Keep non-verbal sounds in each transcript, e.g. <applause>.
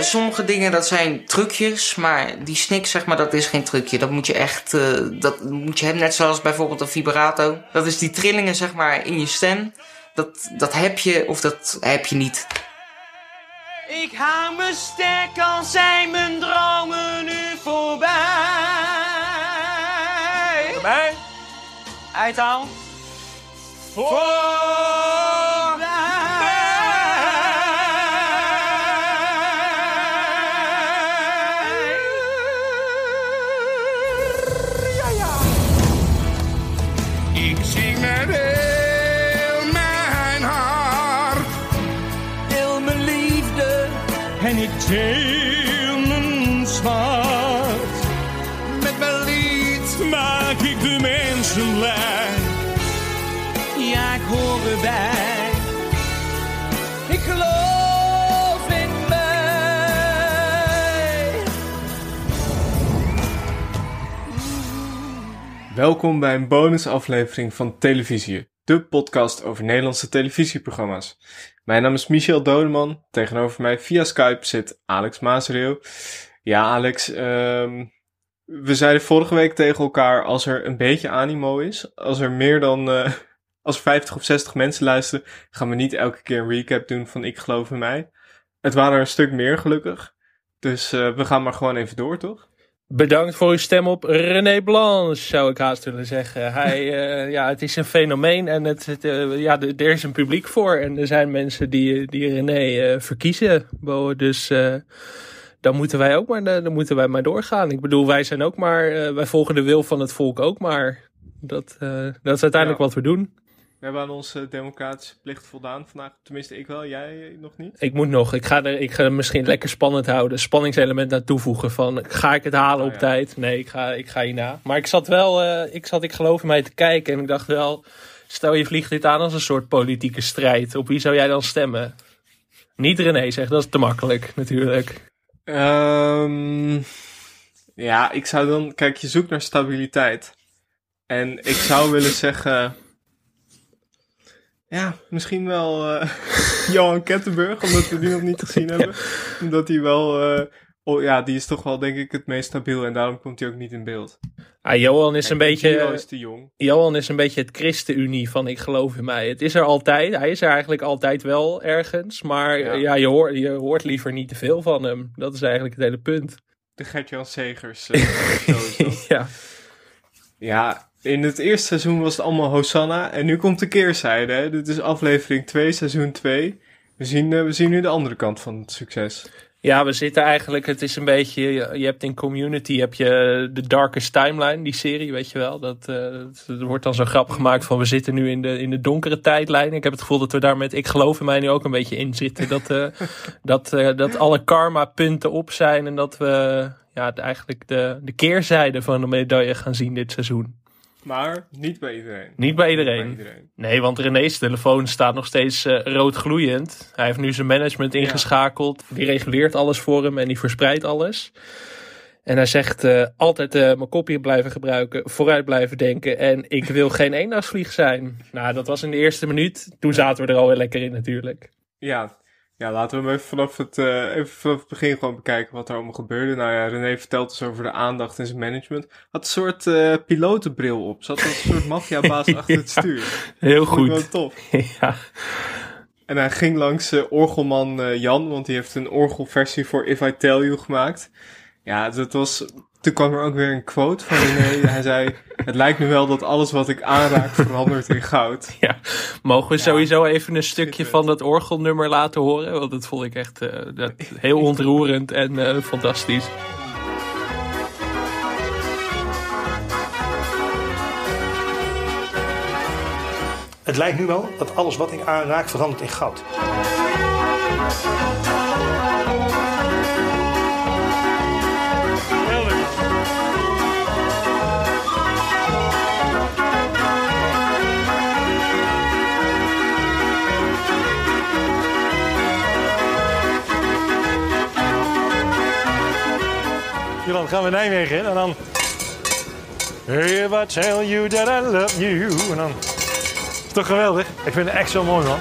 sommige dingen dat zijn trucjes, maar die snik zeg maar, dat is geen trucje. Dat moet je echt, uh, dat moet je hebben net zoals bijvoorbeeld een vibrato. Dat is die trillingen zeg maar in je stem. Dat, dat heb je of dat heb je niet. Ik hou me sterk al zijn mijn dromen nu voorbij. Voorbij? Uithaal. Ik Met mijn lied maak ik de mensen blij. Ja, ik hoor erbij. Ik geloof in mij. Welkom bij een bonusaflevering van Televisie, de podcast over Nederlandse televisieprogramma's. Mijn naam is Michel Dodeman, tegenover mij via Skype zit Alex Maasreel. Ja, Alex, ehm, we zeiden vorige week tegen elkaar, als er een beetje animo is, als er meer dan, eh, <laughs> als 50 of 60 mensen luisteren, gaan we niet elke keer een recap doen van Ik geloof in mij. Het waren er een stuk meer gelukkig, dus eh, we gaan maar gewoon even door, toch? Bedankt voor uw stem op René Blanche, zou ik haast willen zeggen. Hij, <laughs> eh, ja, het is een fenomeen en het, het, ja, er is een publiek voor. En er zijn mensen die, die René verkiezen. Dus dan, moeten wij ook maar, eh, dan moeten wij maar doorgaan. Ik bedoel, wij zijn ook maar, eh, wij volgen de wil van het volk ook maar. Dat, eh, dat is uiteindelijk Ja. wat we doen. We hebben aan onze democratische plicht voldaan vandaag. Tenminste, ik wel. Jij nog niet? Ik moet nog, ik ga er ik ga er misschien lekker spannend houden. Spanningselement aan toevoegen. Van ga ik het halen Oh, op ja. tijd? Nee, ik ga, ik ga hierna. Maar ik zat wel, ik zat, ik geloof in mij te kijken. En ik dacht wel, stel je vliegt dit aan als een soort politieke strijd. Op wie zou jij dan stemmen? Niet René zegt, dat is te makkelijk natuurlijk. Ehm, ja, ik zou dan... Kijk, je zoekt naar stabiliteit. En ik zou <laughs> willen zeggen... Ja, misschien wel eh, <laughs> Johan Kettenburg, omdat we die nog niet gezien <laughs> hebben. Omdat hij wel... eh, oh ja, die is toch wel denk ik het meest stabiel en daarom komt hij ook niet in beeld. Ah, Johan is een beetje... Is te jong. Johan is een beetje het ChristenUnie van ik geloof in mij. Het is er altijd. Hij is er eigenlijk altijd wel ergens. Maar Ja. ja, je, hoort, je hoort liever niet te veel van hem. Dat is eigenlijk het hele punt. De Gert-Jan Segers dat. <laughs> ja. Ja, in het eerste seizoen was het allemaal Hosanna. En nu komt de keerzijde. Hè? Dit is aflevering 2, seizoen 2. We zien, eh, we zien nu de andere kant van het succes. Ja, we zitten eigenlijk, het is een beetje, je hebt in Community heb je de Darkest Timeline, die serie, weet je wel. Dat, eh, dat- er wordt dan zo grap gemaakt van we zitten nu in de, in de donkere tijdlijn. Ik heb het gevoel dat we daar met Ik geloof in mij nu ook een beetje in zitten. Dat, eh, <laughs> dat, eh, dat alle karma punten op zijn en dat we ja, eigenlijk de, de keerzijde van de medaille gaan zien dit seizoen. Maar niet bij iedereen. Niet bij Niet iedereen. bij iedereen. Nee, want René's telefoon staat nog steeds eh, rood gloeiend. Hij heeft nu zijn management ingeschakeld. Die reguleert alles voor hem en die verspreidt alles. En hij zegt eh, altijd eh, mijn kopje blijven gebruiken, vooruit blijven denken. En ik wil geen eendagsvlieg zijn. Nou, dat was in de eerste minuut. Toen zaten we er al heel lekker in natuurlijk. Ja. Ja, laten we hem even vanaf, het, eh, even vanaf het begin gewoon bekijken wat er allemaal gebeurde. Nou ja, René vertelt dus over de aandacht en zijn management. Had een soort eh, pilotenbril op. Zat als een soort <laughs> maffiabaas achter het stuur. Heel Vond ik wel goed. tof. <laughs> ja. En hij ging langs eh, orgelman eh, Jan, want die heeft een orgelversie voor If I Tell You gemaakt. Ja, dat was... Toen kwam er ook weer een quote van René. Hij zei, het lijkt me wel dat alles wat ik aanraak verandert in goud. <laughs> ja. Mogen we Ja. sowieso even een stukje van dat orgelnummer laten horen? Want dat vond ik echt eh, dat, heel <laughs> ontroerend en eh, fantastisch. Het lijkt nu wel dat alles wat ik aanraak verandert in goud. Dan gaan we Nijmegen in en dan... If I tell you that I love you. En dan... Is toch geweldig? Ik vind het echt zo mooi, man.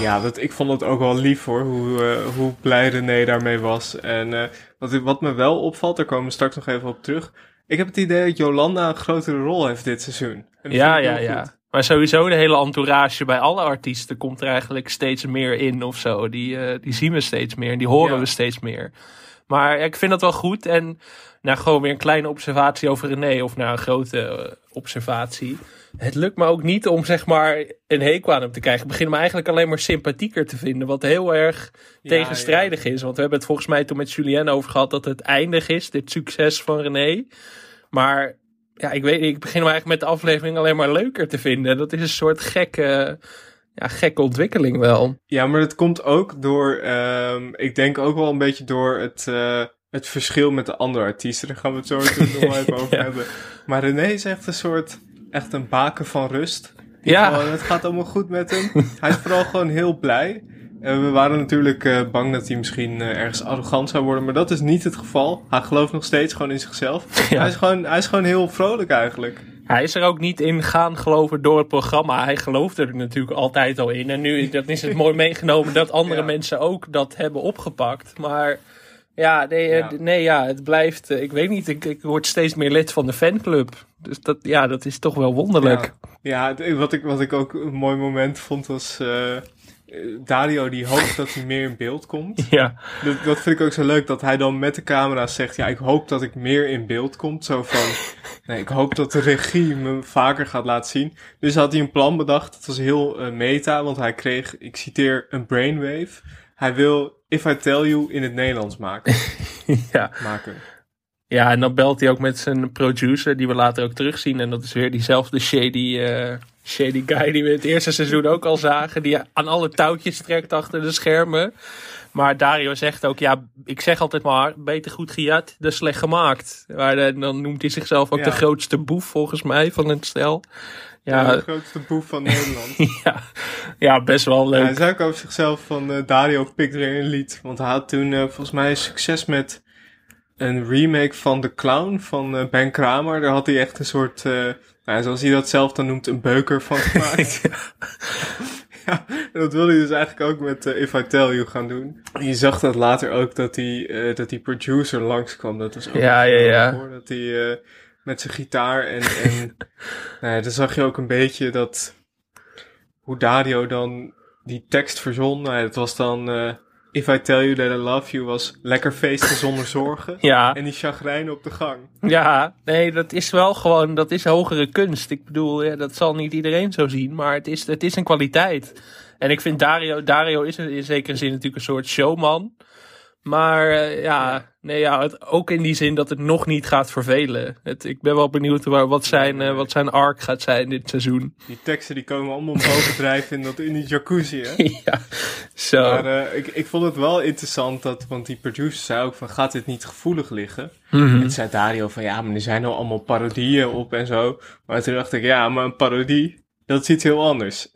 Ja, dat, ik vond het ook wel lief hoor, hoe, eh, hoe blij René daarmee was. En eh, wat, wat me wel opvalt, daar komen we straks nog even op terug. Ik heb het idee dat Jolanda een grotere rol heeft dit seizoen. Ja, ja, ja. Maar sowieso de hele entourage bij alle artiesten komt er eigenlijk steeds meer in of zo. Die, eh, die zien we steeds meer en die horen Ja. we steeds meer. Maar ja, ik vind dat wel goed. En nou, gewoon weer een kleine observatie over René. Of nou, een grote eh, observatie. Het lukt me ook niet om zeg maar een hekel aan hem te krijgen. Ik begin hem eigenlijk alleen maar sympathieker te vinden. Wat heel erg Ja, tegenstrijdig is. Want we hebben het volgens mij toen met Julien over gehad dat het eindig is. Dit succes van René. Maar ja, ik weet ik begin hem eigenlijk met de aflevering alleen maar leuker te vinden. Dat is een soort gekke, ja, gekke ontwikkeling wel. Ja, maar dat komt ook door, ehm, ik denk ook wel een beetje door het, eh, het verschil met de andere artiesten. Daar gaan we het zo <laughs> nog wel even over Ja. hebben. Maar René is echt een soort, echt een baken van rust. Ja. Gewoon, het gaat allemaal goed met hem. <laughs> hij is vooral gewoon heel blij. We waren natuurlijk eh, bang dat hij misschien eh, ergens arrogant zou worden, maar dat is niet het geval. Hij gelooft nog steeds gewoon in zichzelf. <laughs> Ja. Hij, is gewoon, hij is gewoon heel vrolijk eigenlijk. Hij is er ook niet in gaan geloven door het programma. Hij geloofde er natuurlijk altijd al in. En nu <laughs> dat is het mooi meegenomen dat andere Ja. mensen ook dat hebben opgepakt. Maar ja, nee, eh, Ja. nee ja, het blijft, ik weet niet, ik, ik word steeds meer lid van de fanclub. Dus dat, ja, dat is toch wel wonderlijk. Ja, wat ik, wat ik ook een mooi moment vond was... Dario die hoopt dat hij meer in beeld komt. <laughs> Ja, Dat, dat vind ik ook zo leuk, dat hij dan met de camera zegt... Ja, ik hoop dat ik meer in beeld kom. Zo van... <laughs> Nee, ik hoop dat de regie me vaker gaat laten zien. Dus had hij een plan bedacht. Het was heel eh, meta, want hij kreeg, ik citeer, een brainwave. Hij wil If I Tell You in het Nederlands maken. <laughs> ja. maken. Ja, en dan belt hij ook met zijn producer, die we later ook terugzien. En dat is weer diezelfde shady, eh, shady guy die we het eerste seizoen ook al zagen. Die aan alle touwtjes trekt achter de schermen. Maar Dario zegt ook, ja, ik zeg altijd maar, beter goed gejat dan slecht gemaakt. Maar dan noemt hij zichzelf ook Ja. de grootste boef volgens mij van het stel. Ja. de grootste boef van Nederland. <laughs> ja, ja, best wel leuk. Hij zei ook over zichzelf van eh, Dario pikt weer een lied. Want hij had toen eh, volgens mij succes met een remake van The Clown van eh, Ben Kramer. Daar had hij echt een soort, eh, nou, zoals hij dat zelf dan noemt, een beuker van <laughs> gemaakt. ja, en dat wilde hij dus eigenlijk ook met eh, If I Tell You gaan doen. Je zag dat later ook dat die, dat die producer langskwam. Dat was ook Ja, ja, ja. Hoor, dat hij met zijn gitaar en, en <laughs> nou ja, dan zag je ook een beetje dat hoe Dario dan die tekst verzon. Nou, ja, het was dan If I Tell You That I Love You was lekker feesten zonder zorgen. Ja. En die chagrijn op de gang. Ja, nee, dat is wel gewoon, dat is hogere kunst. Ik bedoel, ja, dat zal niet iedereen zo zien, maar het is, het is een kwaliteit. En ik vind Dario, Dario is in zekere zin natuurlijk een soort showman. Maar eh, ja, Nee, ja, het, ook in die zin dat het nog niet gaat vervelen. Het, ik ben wel benieuwd waar, wat, zijn, eh, wat zijn arc gaat zijn dit seizoen. Die teksten die komen allemaal bovendrijven in, dat, in die jacuzzi, hè? <laughs> ja, zo. Maar eh, ik, ik vond het wel interessant, dat, want die producer zei ook van, gaat dit niet gevoelig liggen? Mhm. En zei Dario van, ja, maar er zijn al allemaal parodieën op en zo. Maar toen dacht ik, ja, maar een parodie, dat is iets heel anders.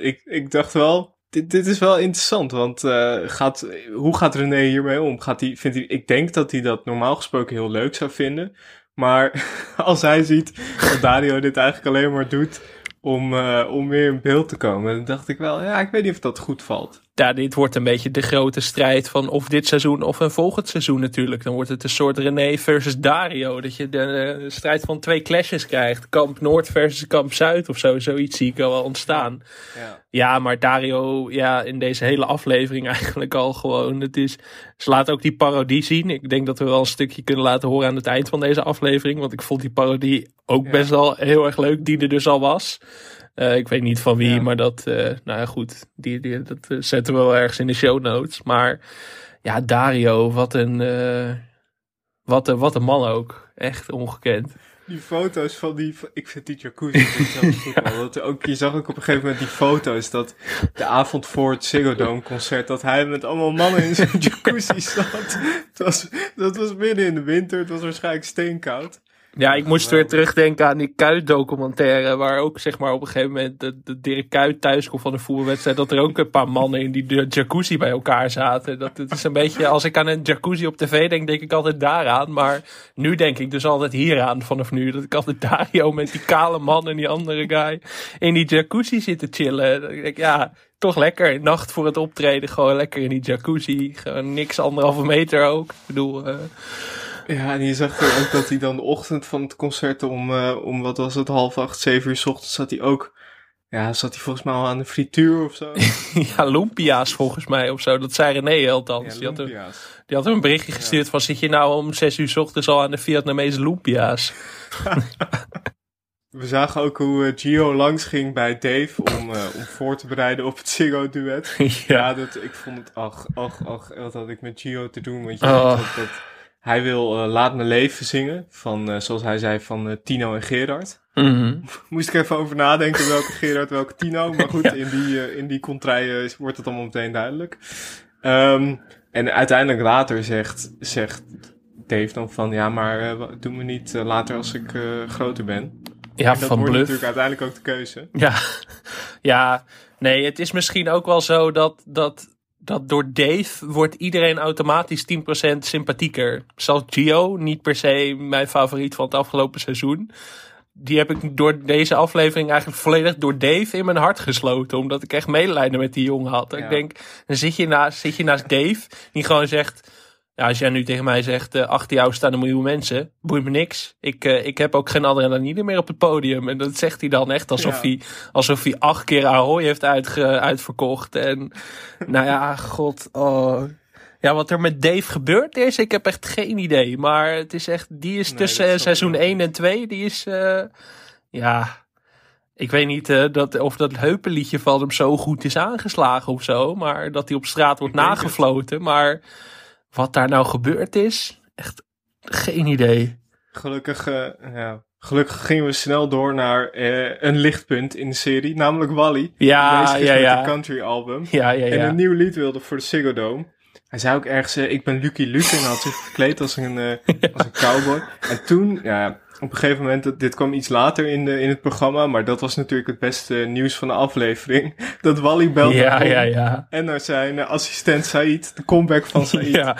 Ik, ik dacht wel, dit, dit is wel interessant, want eh, gaat, hoe gaat René hiermee om? Gaat hij, vindt hij, ik denk dat hij dat normaal gesproken heel leuk zou vinden. Maar <laughs> als hij ziet dat Dario dit eigenlijk alleen maar doet om, eh, om weer in beeld te komen, dan dacht ik wel, ja, ik weet niet of dat goed valt. Ja, dit wordt een beetje de grote strijd van of dit seizoen of een volgend seizoen natuurlijk. Dan wordt het een soort René versus Dario. Dat je de, eh, strijd van twee clashes krijgt. Kamp Noord versus Kamp Zuid of zo. Zoiets zie ik al wel ontstaan. Ja. Ja, maar Dario, ja, in deze hele aflevering <laughs> eigenlijk al gewoon. Het is, ze laten ook die parodie zien. Ik denk dat we wel een stukje kunnen laten horen aan het eind van deze aflevering. Want ik vond die parodie ook Ja. best wel heel erg leuk, die er dus al was. Eh, ik weet niet van wie, Ja. maar dat, eh, nou ja, goed. Die, die, dat eh, zetten we wel ergens in de show notes. Maar ja, Dario, wat een, wat een, wat een man ook. Echt ongekend. Die foto's van die, ik vind die jacuzzi zo goed. <laughs> Dat ook, je zag ook op een gegeven moment die foto's dat de avond voor het Ziggo Dome concert, dat hij met allemaal mannen in zijn <laughs> jacuzzi zat. Dat was, dat was midden in de winter, het was waarschijnlijk steenkoud. Ja, ik moest weer terugdenken aan die Kuit-documentaire. Waar ook zeg maar op een gegeven moment de, de Dirk Kuit thuis komt van de voetbalwedstrijd. Dat er ook een paar mannen in die jacuzzi bij elkaar zaten. Dat het is een beetje, als ik aan een jacuzzi op tv denk, denk ik altijd daaraan. Maar nu denk ik dus altijd hieraan vanaf nu. Dat ik altijd Dario met die kale man en die andere guy in die jacuzzi zit te chillen. Ik ja, toch lekker. Nacht voor het optreden, gewoon lekker in die jacuzzi. Gewoon niks anderhalve meter ook. Ik bedoel... eh, Ja, en je zag er ook dat hij dan de ochtend van het concert om, eh, om wat was het, half acht, zeven uur 's ochtends zat hij ook, ja, zat hij volgens mij al aan de frituur of zo. <laughs> ja, Lumpia's volgens mij of zo. Dat zei René althans. Ja, die, had een, Lumpia's. die had een berichtje gestuurd van... zit je nou om zes uur 's ochtends al aan de Vietnamese Lumpia's? <laughs> We zagen ook hoe eh, Gio langs ging bij Dave om, eh, om voor te bereiden op het Ziggo-duet. <laughs> Ja, dat, ik vond het, ach, ach, ach, wat had ik met Gio te doen? Want je Oh. dat hij wil eh, Laat Me Leven zingen, van, eh, zoals hij zei, van eh, Tino en Gerard. Mhm. <laughs> Moest ik even over nadenken welke <laughs> Gerard, welke Tino. Maar goed, Ja. in die, in die contraien wordt het allemaal meteen duidelijk. Ehm, en uiteindelijk later zegt, zegt Dave dan van... Ja, maar doe me niet later als ik groter ben. Ja, en dat van wordt Bluff. natuurlijk uiteindelijk ook de keuze. Ja. <laughs> ja, nee, het is misschien ook wel zo dat, dat, dat door Dave wordt iedereen automatisch 10% sympathieker. Zelfs Gio, niet per se mijn favoriet van het afgelopen seizoen. Die heb ik door deze aflevering eigenlijk volledig door Dave in mijn hart gesloten. Omdat ik echt medelijden met die jongen had. Ja. Ik denk, dan zit je, naast, zit je naast Dave, die gewoon zegt... Ja, als jij nu tegen mij zegt, eh, achter jou staan een miljoen mensen, boeit me niks. Ik, eh, ik heb ook geen adrenaline meer op het podium. En dat zegt hij dan echt alsof, Ja. hij, alsof hij acht keer Ahoy heeft uitge, uitverkocht. En nou ja, god, oh. Ja, wat er met Dave gebeurd is, ik heb echt geen idee. Maar het is echt, die is Nee, tussen seizoen ook 1 en 2, die is, eh, ja... Ik weet niet dat, of dat heupenliedje van hem zo goed is aangeslagen of zo. Maar dat hij op straat wordt nagefloten. Maar wat daar nou gebeurd is, echt geen idee. Gelukkig, eh, ja, gelukkig gingen we snel door naar eh, een lichtpunt in de serie. Namelijk Wally. Ja, is ja, met ja. een country album. Ja, ja, En ja. een nieuw lied wilde voor de Ziggo Dome. Hij zei ook ergens, eh, ik ben Lucky Luke en had zich gekleed als een, <laughs> als een cowboy. En toen, ja, op een gegeven moment, dit kwam iets later in, de, in het programma, maar dat was natuurlijk het beste nieuws van de aflevering. <laughs> Dat Wally belde Ja, ja, ja. en naar zijn assistent Said, de comeback van <laughs> Said. Ja,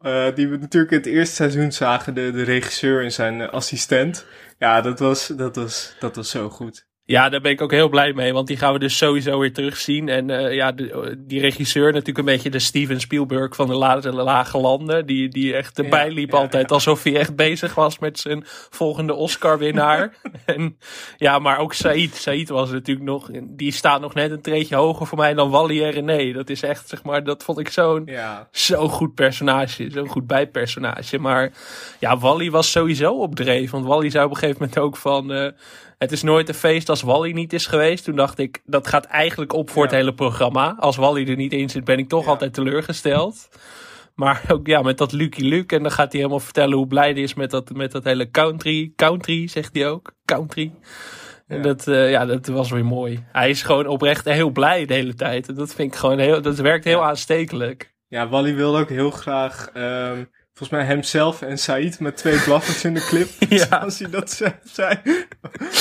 Eh, die we natuurlijk in het eerste seizoen zagen, de, de regisseur en zijn assistent. Ja, dat was, dat, was, dat was zo goed. Ja, daar ben ik ook heel blij mee, want die gaan we dus sowieso weer terugzien. En eh, ja, de- die regisseur, natuurlijk een beetje de Steven Spielberg van de lage, lage landen, die, die echt erbij Ja, liep ja, altijd alsof hij echt bezig was met zijn volgende Oscar-winnaar. <laughs> en ja, maar ook Said. Said was natuurlijk nog, die staat nog net een treetje hoger voor mij dan Wally en René. Dat is echt, zeg maar, dat vond ik zo'n zo'n goed personage, zo'n goed bijpersonage. Maar ja, Wally was sowieso op dreef. Want Wally zei op een gegeven moment ook van... eh, het is nooit een feest als Wally niet is geweest. Toen dacht ik, dat gaat eigenlijk op voor het hele programma. Als Wally er niet in zit, ben ik toch Ja. altijd teleurgesteld. Maar ook ja, met dat Lucky Luke. En dan gaat hij helemaal vertellen hoe blij hij is met dat, met dat hele country. Country, zegt hij ook. Country. En Ja. dat, eh, ja, dat was weer mooi. Hij is gewoon oprecht heel blij de hele tijd. En dat vind ik gewoon heel, dat werkt heel aanstekelijk. ja Wally wilde ook heel graag, ehm, volgens mij hemzelf en Said met twee blaffers in de clip. <laughs> Ja. Als hij dat zei.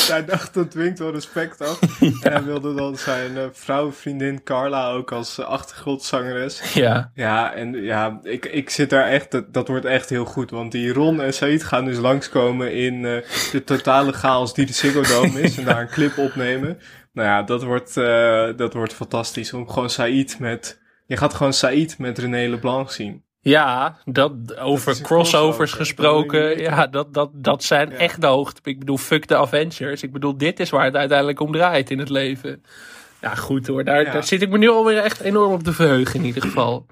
hij dacht, dat dwingt wel respect af. <laughs> En hij wilde dan zijn eh, vrouw, vriendin Carla ook als eh, achtergrondzangeres. Ja. Ja, en ja, ik, ik zit daar echt, dat, dat wordt echt heel goed. Want die Ron en Said gaan dus langskomen in eh, de totale chaos die de Ziggo Dome is. en daar een clip opnemen. Nou ja, dat wordt, dat wordt fantastisch. Om gewoon Said met, je gaat gewoon Said met René Leblanc zien. Ja, dat, over crossovers crossover, gesproken. Ja, dat, dat, dat zijn Ja. echt de hoogte. Ik bedoel, fuck de Avengers. Ik bedoel, dit is waar het uiteindelijk om draait in het leven. Ja, goed hoor. Daar, Ja. daar zit ik me nu alweer echt enorm op te verheugen in ieder geval.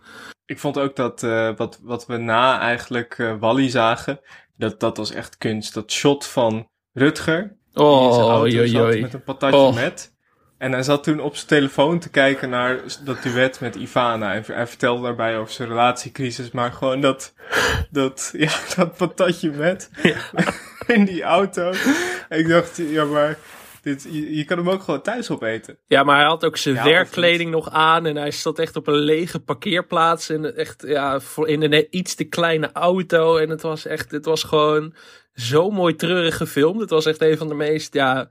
Ik vond ook dat eh, wat, wat we na eigenlijk eh, Wally zagen, dat, dat was echt kunst. Dat shot van Rutger, die in zijn Oh, auto joi, zat joi. met een patatje Oh. met. En hij zat toen op zijn telefoon te kijken naar dat duet met Ivana. En hij vertelde daarbij over zijn relatiecrisis, maar gewoon dat, dat, <laughs> ja, dat patatje met <laughs> in die auto. En ik dacht, ja, maar dit, je, je kan hem ook gewoon thuis opeten. Ja, maar hij had ook zijn Ja, werkkleding nog aan. En hij zat echt op een lege parkeerplaats. En echt, ja, voor in een iets te kleine auto. En het was echt, het was gewoon zo mooi treurig gefilmd. Het was echt een van de meest ja,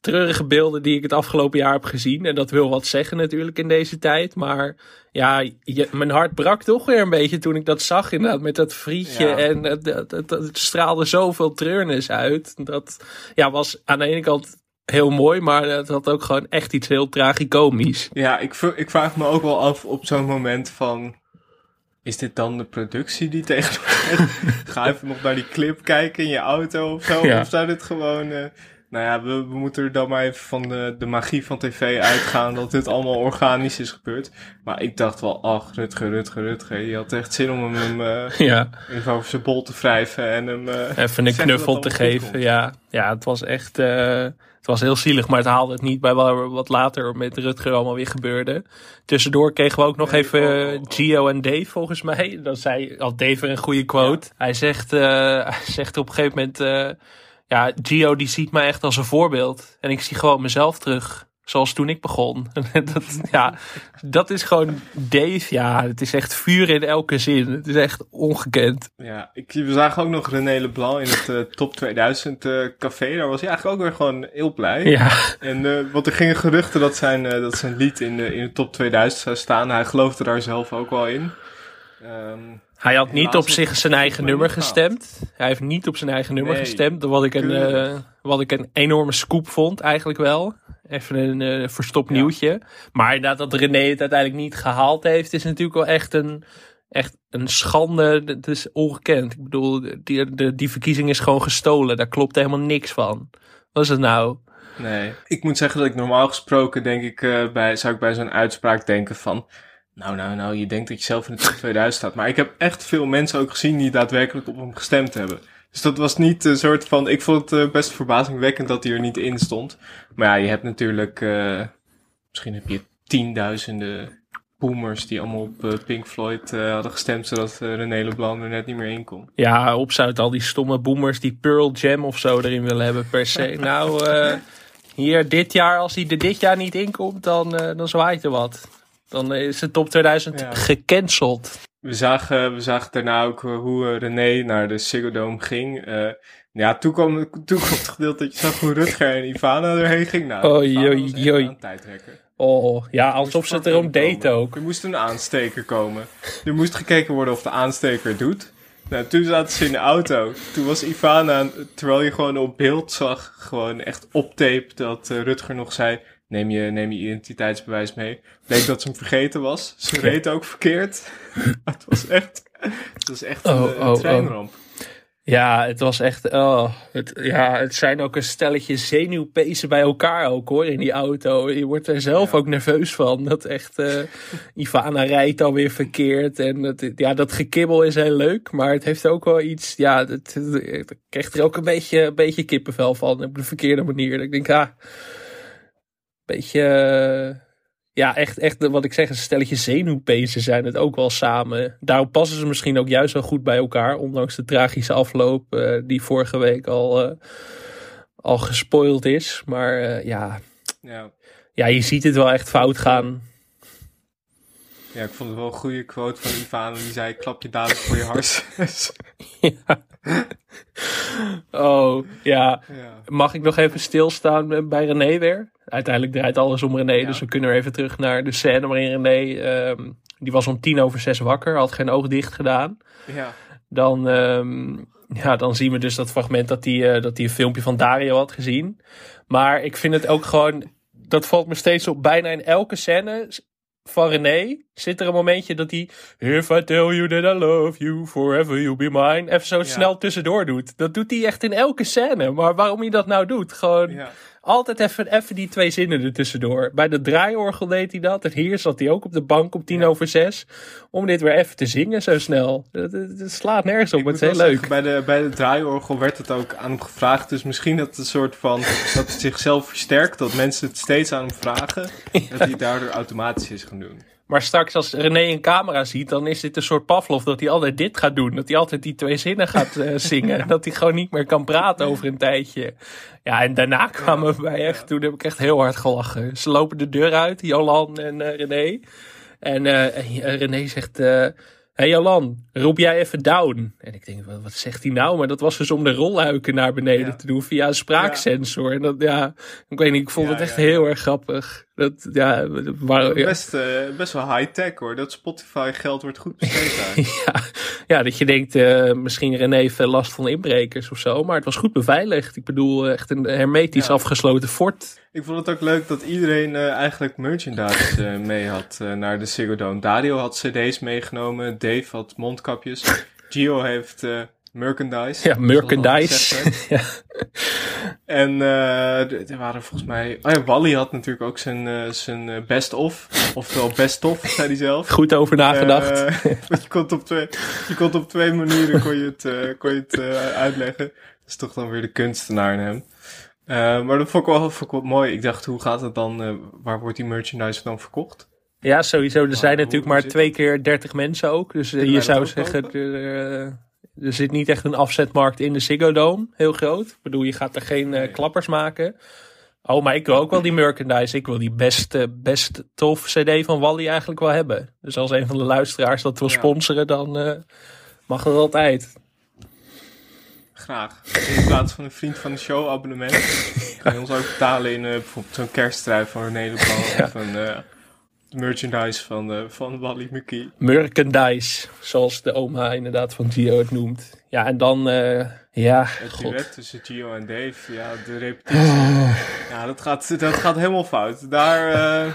treurige beelden die ik het afgelopen jaar heb gezien. En dat wil wat zeggen natuurlijk in deze tijd. Maar ja, je, mijn hart brak toch weer een beetje toen ik dat zag inderdaad met dat frietje. Ja. En het, het, het, het straalde zoveel treurnis uit. Dat ja, was aan de ene kant heel mooi, maar het had ook gewoon echt iets heel tragicomisch. Ja, ik, ik vraag me ook wel af op zo'n moment van... Is dit dan de productie die tegen <laughs> Ga even nog naar die clip kijken in je auto of zo. Ja. Of zou dit gewoon... eh, nou ja, we, we moeten er dan maar even van de, de magie van tv uitgaan dat dit allemaal organisch is gebeurd. Maar ik dacht wel, ach, Rutger, Rutger, Rutger. Je had echt zin om hem eh, <laughs> Ja, even over zijn bol te wrijven en hem... eh, even een knuffel te geven. Ja, ja, het was echt. eh, het was heel zielig, maar het haalde het niet bij wat later met Rutger allemaal weer gebeurde. Tussendoor kregen we ook nog Nee, even oh, oh, oh. Gio en Dave volgens mij. Dan zei had Dave een goede quote. Hij, zegt, <laughs> hij zegt op een gegeven moment: Ja, Gio die ziet mij echt als een voorbeeld. En ik zie gewoon mezelf terug. Zoals toen ik begon. <laughs> dat, ja, dat is gewoon Dave. Ja, het is echt vuur in elke zin. Het is echt ongekend. Ja, ik, we zagen ook nog René Leblanc in het eh, Top 2000 eh, café. Daar was hij eigenlijk ook weer gewoon heel blij. Ja, En eh, want er gingen geruchten dat zijn, dat zijn lied in de, in de top 2000 zou staan. Hij geloofde daar zelf ook wel in. Ehm, Hij had niet op zich zijn eigen nummer gestemd. Hij heeft niet op zijn eigen nummer Nee. gestemd. Wat ik, een, eh, wat ik een enorme scoop vond, eigenlijk wel. Even een eh verstopt Ja. nieuwtje. Maar inderdaad, dat René het uiteindelijk niet gehaald heeft, is natuurlijk wel echt een, echt een schande. Het is ongekend. Ik bedoel, die, de, die verkiezing is gewoon gestolen. Daar klopt helemaal niks van. Wat is het nou? nee. Ik moet zeggen dat ik normaal gesproken denk ik, eh, bij, zou ik bij zo'n uitspraak denken van... Nou, nou, nou, je denkt dat je zelf in de top 2000 staat. Maar ik heb echt veel mensen ook gezien die daadwerkelijk op hem gestemd hebben. Dus dat was niet een soort van... Ik vond het eh, best verbazingwekkend dat hij er niet in stond. Maar ja, je hebt natuurlijk... eh, misschien heb je tienduizenden boomers die allemaal op eh, Pink Floyd hadden gestemd... zodat eh, René Leblanc er net niet meer in kon. Ja, opzout al die stomme boomers die Pearl Jam of zo erin willen hebben per se. <laughs> nou, hier dit jaar, als hij er dit jaar niet in komt, dan, dan zwaait er wat. Dan is de top 2000 Ja. gecanceld. We zagen, we zagen daarna ook eh, hoe eh, René naar de Ziggo Dome ging. Eh, ja, toen kwam, toen kwam het gedeelte dat je zag hoe Rutger en Ivana erheen ging. Nou, aan het tijdrekken. Oh, ja, alsof ze het erom deed ook. Er moest een aansteker komen. Er moest gekeken worden of de aansteker het doet. Nou, toen zaten ze in de auto. Toen was Ivana, terwijl je gewoon op beeld zag, gewoon echt op tape, dat Rutger nog zei, neem je, neem je identiteitsbewijs mee. Bleek dat ze hem vergeten was. Ze reed ook verkeerd. <laughs> het was echt, het was echt Oh, een, eh, oh, oh. treinramp. Ja, het was echt. Oh, het, ja, het zijn ook een stelletje zenuwpezen bij elkaar ook hoor in die auto. Je wordt er zelf ook nerveus van. Dat echt. eh <laughs> Ivana rijdt alweer verkeerd. En het, ja, dat gekibbel is heel leuk. Maar het heeft ook wel iets. Ja, het, het, ik krijg er ook een beetje, een beetje kippenvel van. Op de verkeerde manier. Dat ik denk, ah. Beetje. eh, ja, echt, echt wat ik zeg, een stelletje zenuwpezen zijn het ook wel samen. Daarom passen ze misschien ook juist wel goed bij elkaar. Ondanks de tragische afloop eh, die vorige week al, eh, al gespoild is. Maar ja, Ja. ja, je ziet het wel echt fout gaan. Ja, ik vond het wel een goede quote van Ivana. Die zei, klap je dadelijk voor je hart. <laughs> <laughs> ja. Oh, ja. ja. Mag ik nog even stilstaan bij René weer? Uiteindelijk draait alles om René, Ja. dus we kunnen weer even terug naar de scène waarin René... ehm, die was om tien over zes wakker, had geen oog dicht gedaan. ja. Dan, ehm, ja, dan zien we dus dat fragment dat hij, eh, dat hij een filmpje van Dario had gezien. Maar ik vind het ook gewoon, dat valt me steeds op, bijna in elke scène van René zit er een momentje dat hij, if I tell you that I love you, forever you'll be mine, even zo snel tussendoor doet. Dat doet hij echt in elke scène. Maar waarom hij dat nou doet, gewoon ja. Altijd even, even die twee zinnen er tussendoor. Bij de draaiorgel deed hij dat. En hier zat hij ook op de bank om tien over zes. Om dit weer even te zingen zo snel. Dat slaat nergens op, Ik het is heel leuk. zeggen, Bij de, bij de draaiorgel werd het ook aan hem gevraagd. Dus misschien dat het een soort van. dat het zichzelf versterkt. Dat mensen het steeds aan hem vragen. <laughs> Dat hij het daardoor automatisch is gaan doen. Maar straks als René een camera ziet, dan is dit een soort Pavlov dat hij altijd dit gaat doen. Dat hij altijd die twee zinnen gaat eh, <laughs> zingen. Dat hij gewoon niet meer kan praten over een tijdje. Ja, en daarna kwamen we bij echt, toen heb ik echt heel hard gelachen. Ze lopen de deur uit, Jolan en eh, René. En eh, René zegt, eh, hey Jolan, roep jij even down. En ik denk, wat zegt hij nou? Maar dat was dus om de rolluiken naar beneden Ja. te doen via een spraaksensor. En dat, ja, ik weet niet, ik vond Ja, het echt heel erg grappig. Dat, ja, waar, Best, eh, best wel high-tech hoor. Dat Spotify geld wordt goed besteed <laughs> ja, ja, dat je denkt, eh, misschien René heeft veel last van inbrekers of zo. Maar het was goed beveiligd. Ik bedoel, eh, echt een hermetisch Ja. afgesloten fort. Ik vond het ook leuk dat iedereen eigenlijk merchandise mee had naar de Ziggo Dome. Dario had cd's meegenomen, Dave had mondkapjes, <laughs> Gio heeft merchandise. Ja, merchandise. <laughs> ja. En eh, er waren volgens mij... Oh ja, Wally had natuurlijk ook zijn, eh, zijn eh, best-of. Oftewel best-of, <laughs> zei hij zelf. Goed over nagedacht. Want <laughs> je kon op twee, je kon het op twee manieren kon je het, kon je het uitleggen. Dat is toch dan weer de kunstenaar in hem. Maar dat vond ik, wel, vond ik wel mooi. Ik dacht, hoe gaat het dan? waar wordt die merchandise dan verkocht? Ja, sowieso. Er zijn natuurlijk maar twee keer 30 mensen ook. Dus je zou zeggen? Er, zit niet echt een afzetmarkt in de Ziggo Dome. Heel groot. Ik bedoel, je gaat er geen eh, klappers maken. Oh, maar ik wil ook wel die merchandise. Ik wil die best, eh, best tof cd van Wally eigenlijk wel hebben. Dus als een van de luisteraars dat wil sponsoren, dan eh, mag dat altijd. Graag. In plaats van een vriend van de show abonnement. <laughs> Kan je ons ook betalen in eh, bijvoorbeeld zo'n kersttrui van René Leblanc. Of een merchandise van, eh, van Wally McKee. Merchandise, zoals de oma inderdaad van Gio het noemt. Ja, en dan, eh, ja, Het god. duet tussen Gio en Dave. Ja, de repetitie. Ja, dat gaat, dat gaat helemaal fout. Daar, eh,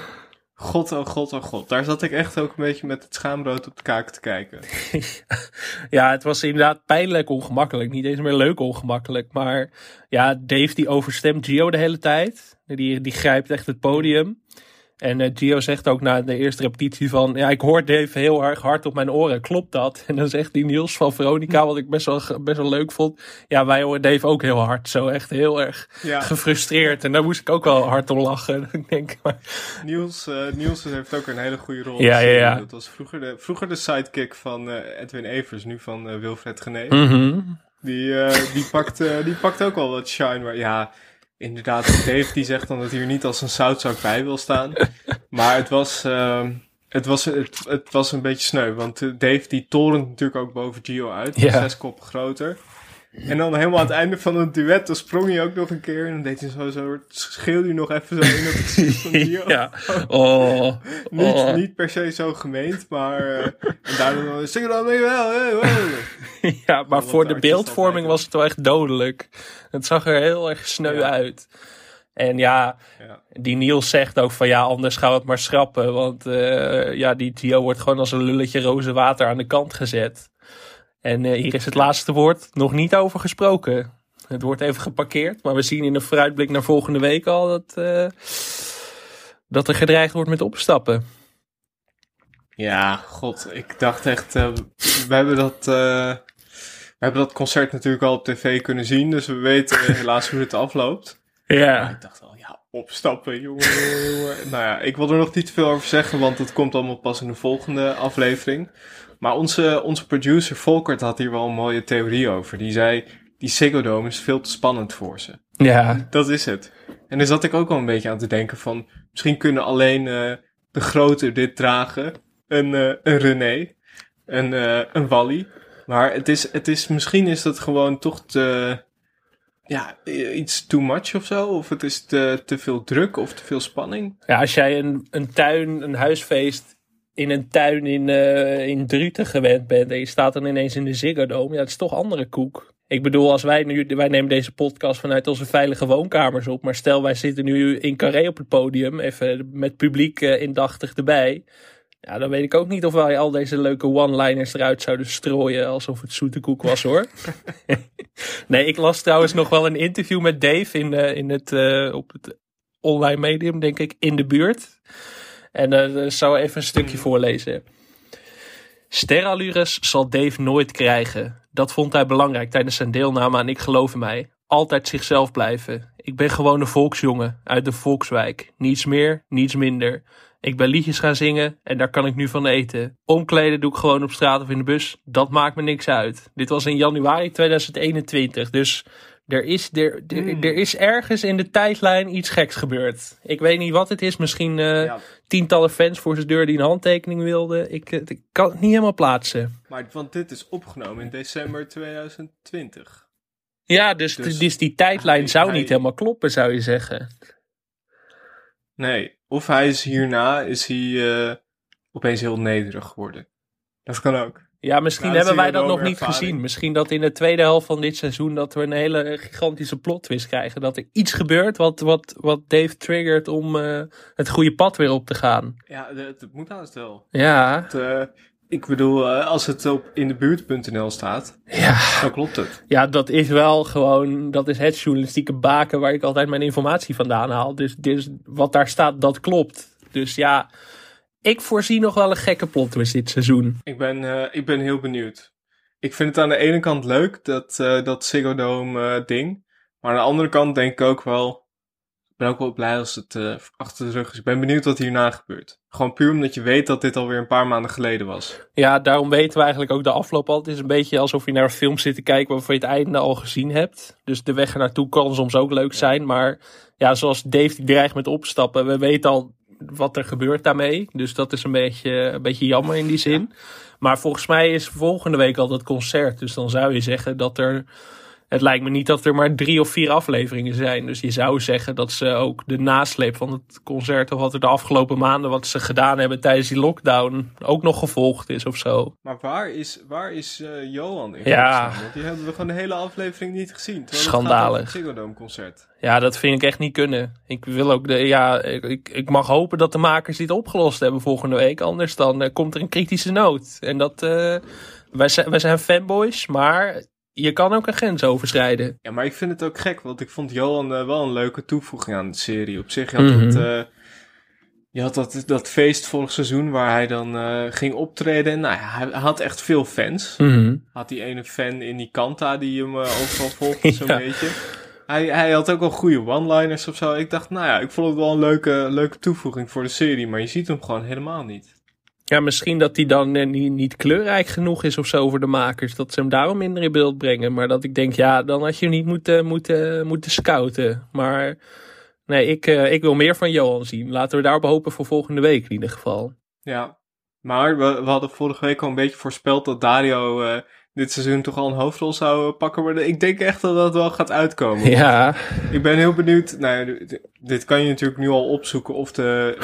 god, oh god, oh god. Daar zat ik echt ook een beetje met het schaamrood op de kaak te kijken. <laughs> Ja, het was inderdaad pijnlijk ongemakkelijk. Niet eens meer leuk ongemakkelijk. Maar ja, Dave die overstemt Gio de hele tijd. Die, die grijpt echt het podium. En eh, Gio zegt ook na de eerste repetitie van... Ja, ik hoor Dave heel erg hard op mijn oren. Klopt dat? <laughs> En dan zegt die Niels van Veronica, wat ik best wel, best wel leuk vond. Ja, wij horen Dave ook heel hard. Zo echt heel erg Ja, gefrustreerd. En daar moest ik ook wel hard om lachen. <laughs> ik denk, maar Niels, eh, Niels heeft ook een hele goede rol. Ja, ja, ja. Dat was vroeger de, vroeger de sidekick van eh, Edwin Evers, nu van Wilfred Gené. Mhm. Die, die, pakt, die pakt ook wel wat shine. Maar ja, inderdaad, Dave die zegt dan dat hij er niet als een zoutzak bij wil staan. Maar het was, ehm, het was, het, het was een beetje sneu. Want eh, Dave die torent natuurlijk ook boven Gio uit. Ja. Zes koppen groter. En dan helemaal aan het einde van het duet, dan sprong hij ook nog een keer. En dan deed hij zo, zo schreeuwde hij nog even zo in het gezicht van <laughs> ja. Oh. <laughs> Niet, Oh. niet per se zo gemeend, maar... eh, en daardoor dan, zing dan mee wel, hè, wel. <laughs> Ja, maar voor de beeldvorming was het wel echt dodelijk. Het zag er heel erg sneu Ja. uit. En ja, Ja. die Niels zegt ook van ja, anders gaan we het maar schrappen. Want eh, ja, die Gio wordt gewoon als een lulletje roze water aan de kant gezet. En eh, hier is het laatste woord nog niet over gesproken. Het wordt even geparkeerd, maar we zien in de vooruitblik naar volgende week al dat, eh, dat er gedreigd wordt met opstappen. Ja, god, ik dacht echt, eh, we hebben dat, we hebben dat concert natuurlijk al op tv kunnen zien, dus we weten helaas hoe het afloopt. Maar Ja, ik dacht al, ja, opstappen, jongen, jongen, jongen. Nou ja, ik wil er nog niet te veel over zeggen, want het komt allemaal pas in de volgende aflevering. Maar onze, onze producer Volkert had hier wel een mooie theorie over. Die zei, die Ziggo Dome is veel te spannend voor ze. ja, Dat is het. En daar zat ik ook wel een beetje aan te denken van... Misschien kunnen alleen eh, de grote dit dragen. Een, eh, een René. Een, eh, een Wally. Maar het is, het is, misschien is dat gewoon toch te... Ja, iets too much of zo. Of het is te, te veel druk of te veel spanning. Ja, als jij een, een tuin, een huisfeest in een tuin in, eh, in Druten gewend bent en je staat dan ineens in de Ziggo Dome, ja, dat is toch andere koek. Ik bedoel, als wij nu, wij nemen deze podcast vanuit onze veilige woonkamers op, maar stel wij zitten nu in Carré op het podium, even met publiek eh, indachtig erbij. Ja, dan weet ik ook niet of wij al deze leuke one-liners eruit zouden strooien alsof het zoete koek was hoor. <laughs> nee, ik las trouwens nog wel een interview met Dave in, eh, in het, op het online medium, denk ik, in de buurt. En eh, ik zou even een stukje voorlezen. Sterallures zal Dave nooit krijgen. Dat vond hij belangrijk tijdens zijn deelname aan Ik Geloof in Mij. Altijd zichzelf blijven. Ik ben gewoon een volksjongen uit de Volkswijk. Niets meer, niets minder. Ik ben liedjes gaan zingen en daar kan ik nu van eten. Omkleden doe ik gewoon op straat of in de bus. Dat maakt me niks uit. Dit was in januari 2021, dus Er is, er, er, Hmm. er is ergens in de tijdlijn iets geks gebeurd. Ik weet niet wat het is. Misschien eh, Ja. tientallen fans voor zijn deur die een handtekening wilden. Ik, eh, ik kan het niet helemaal plaatsen. Maar want dit is opgenomen in december 2020. Ja, dus, Dus dus, die tijdlijn hij- zou hij- niet helemaal kloppen, zou je zeggen. Nee, of hij is hierna is hij eh, opeens heel nederig geworden. Dat kan ook. Ja, misschien Nou, hebben wij dat nog niet ervaring. gezien. Misschien dat in de tweede helft van dit seizoen dat we een hele gigantische plot twist krijgen. Dat er iets gebeurt wat, wat, wat Dave triggert om eh, het goede pad weer op te gaan. Ja, het, het moet haast wel. Ja, Het, eh, ik bedoel, eh, als het op in de buurt.nl staat, ja. dan klopt het. ja, dat is wel gewoon, dat is het journalistieke baken waar ik altijd mijn informatie vandaan haal. Dus, dus wat daar staat, dat klopt. Dus ja, ik voorzie nog wel een gekke plot twist dit seizoen. Ik ben, eh, ik ben heel benieuwd. Ik vind het aan de ene kant leuk, dat, eh dat Ziggo Dome eh, ding. Maar aan de andere kant denk ik ook wel... Ik ben ook wel blij als het achter de rug is. Ik ben benieuwd wat hierna gebeurt. Gewoon puur omdat je weet dat dit alweer een paar maanden geleden was. Ja, daarom weten we eigenlijk ook de afloop al. Het is een beetje alsof je naar een film zit te kijken waarvan je het einde al gezien hebt. Dus de weg er naartoe kan soms ook leuk zijn. Maar ja, zoals Dave die dreigt met opstappen, we weten al wat er gebeurt daarmee. Dus dat is een beetje, een beetje jammer in die zin. Maar volgens mij is volgende week al dat concert. Dus dan zou je zeggen dat er... Het lijkt me niet dat er maar drie of vier afleveringen zijn. Dus je zou zeggen dat ze ook de nasleep van het concert... of wat er de afgelopen maanden wat ze gedaan hebben tijdens die lockdown... ook nog gevolgd is of zo. Maar waar is, waar is eh, Johan in Ja. Want die hebben we gewoon de hele aflevering niet gezien. Schandalig. Het Dome concert. Ja, dat vind ik echt niet kunnen. Ik wil ook de, ja, ik, ik mag hopen dat de makers dit opgelost hebben volgende week. Anders dan eh, komt er een kritische noot. En dat, eh, wij, zijn, wij zijn fanboys, maar je kan ook een grens overschrijden. Ja, maar ik vind het ook gek, want ik vond Johan eh, wel een leuke toevoeging aan de serie. Op zich, je had, Mhm. dat, eh, je had dat, dat feest vorig seizoen waar hij dan eh, ging optreden. En nou, ja, hij had echt veel fans. Had die ene fan in die Kanta die hem overal <laughs> volgde, zo'n Ja. beetje. Hij, hij had ook wel goede one-liners of zo. Ik dacht, nou ja, ik vond het wel een leuke, leuke toevoeging voor de serie. Maar je ziet hem gewoon helemaal niet. Ja, misschien dat hij dan eh, niet, niet kleurrijk genoeg is of zo voor de makers. Dat ze hem daarom minder in beeld brengen. Maar dat ik denk, ja, dan had je hem niet moeten, moeten, moeten scouten. Maar nee, ik, eh, ik wil meer van Johan zien. Laten we daarop hopen voor volgende week in ieder geval. Ja, maar we, we hadden vorige week al een beetje voorspeld dat Dario eh, dit seizoen toch al een hoofdrol zou pakken worden. Ik denk echt dat dat wel gaat uitkomen. Ja, Ik ben heel benieuwd. Nou, dit kan je natuurlijk nu al opzoeken of de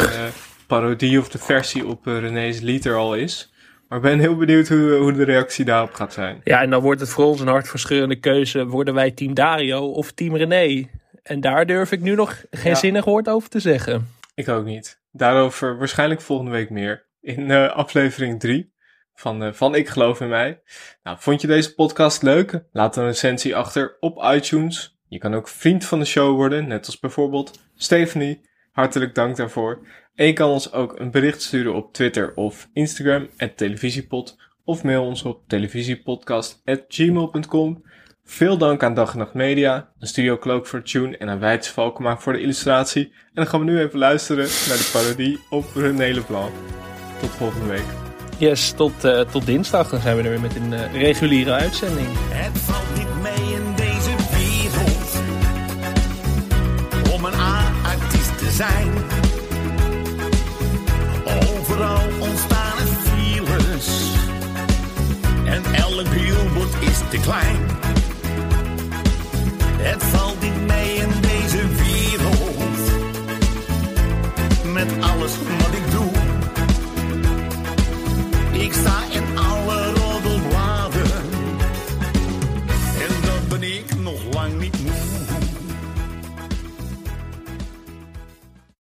parodie of de versie op eh, René's lied er al is. Maar ik ben heel benieuwd hoe, hoe de reactie daarop gaat zijn. Ja, en dan wordt het voor ons een hartverscheurende keuze. Worden wij team Dario of team René? En daar durf ik nu nog geen Ja. zinnig woord over te zeggen. Ik ook niet. Daarover waarschijnlijk volgende week meer. In eh, aflevering 3 van, eh, van Ik Geloof in Mij. Nou, vond je deze podcast leuk? Laat een recensie achter op iTunes. Je kan ook vriend van de show worden, net als bijvoorbeeld Stephanie. Hartelijk dank daarvoor. En je kan ons ook een bericht sturen op Twitter of Instagram, at televisiepod. Of mail ons op televisiepodcast.gmail.com. Veel dank aan Dag en Nacht Media, een Studio Cloak voor Tune en aan Wijts Valkema voor de illustratie. En dan gaan we nu even luisteren naar de parodie op René Leblanc. Tot volgende week. Yes, tot, eh, tot dinsdag. Dan zijn we er weer met een eh, reguliere uitzending. Het valt niet mee in te klein. Het valt niet mee in deze wereld. Met alles wat ik doe. Ik sta in alle roddelbladen. En dat ben ik nog lang niet moe.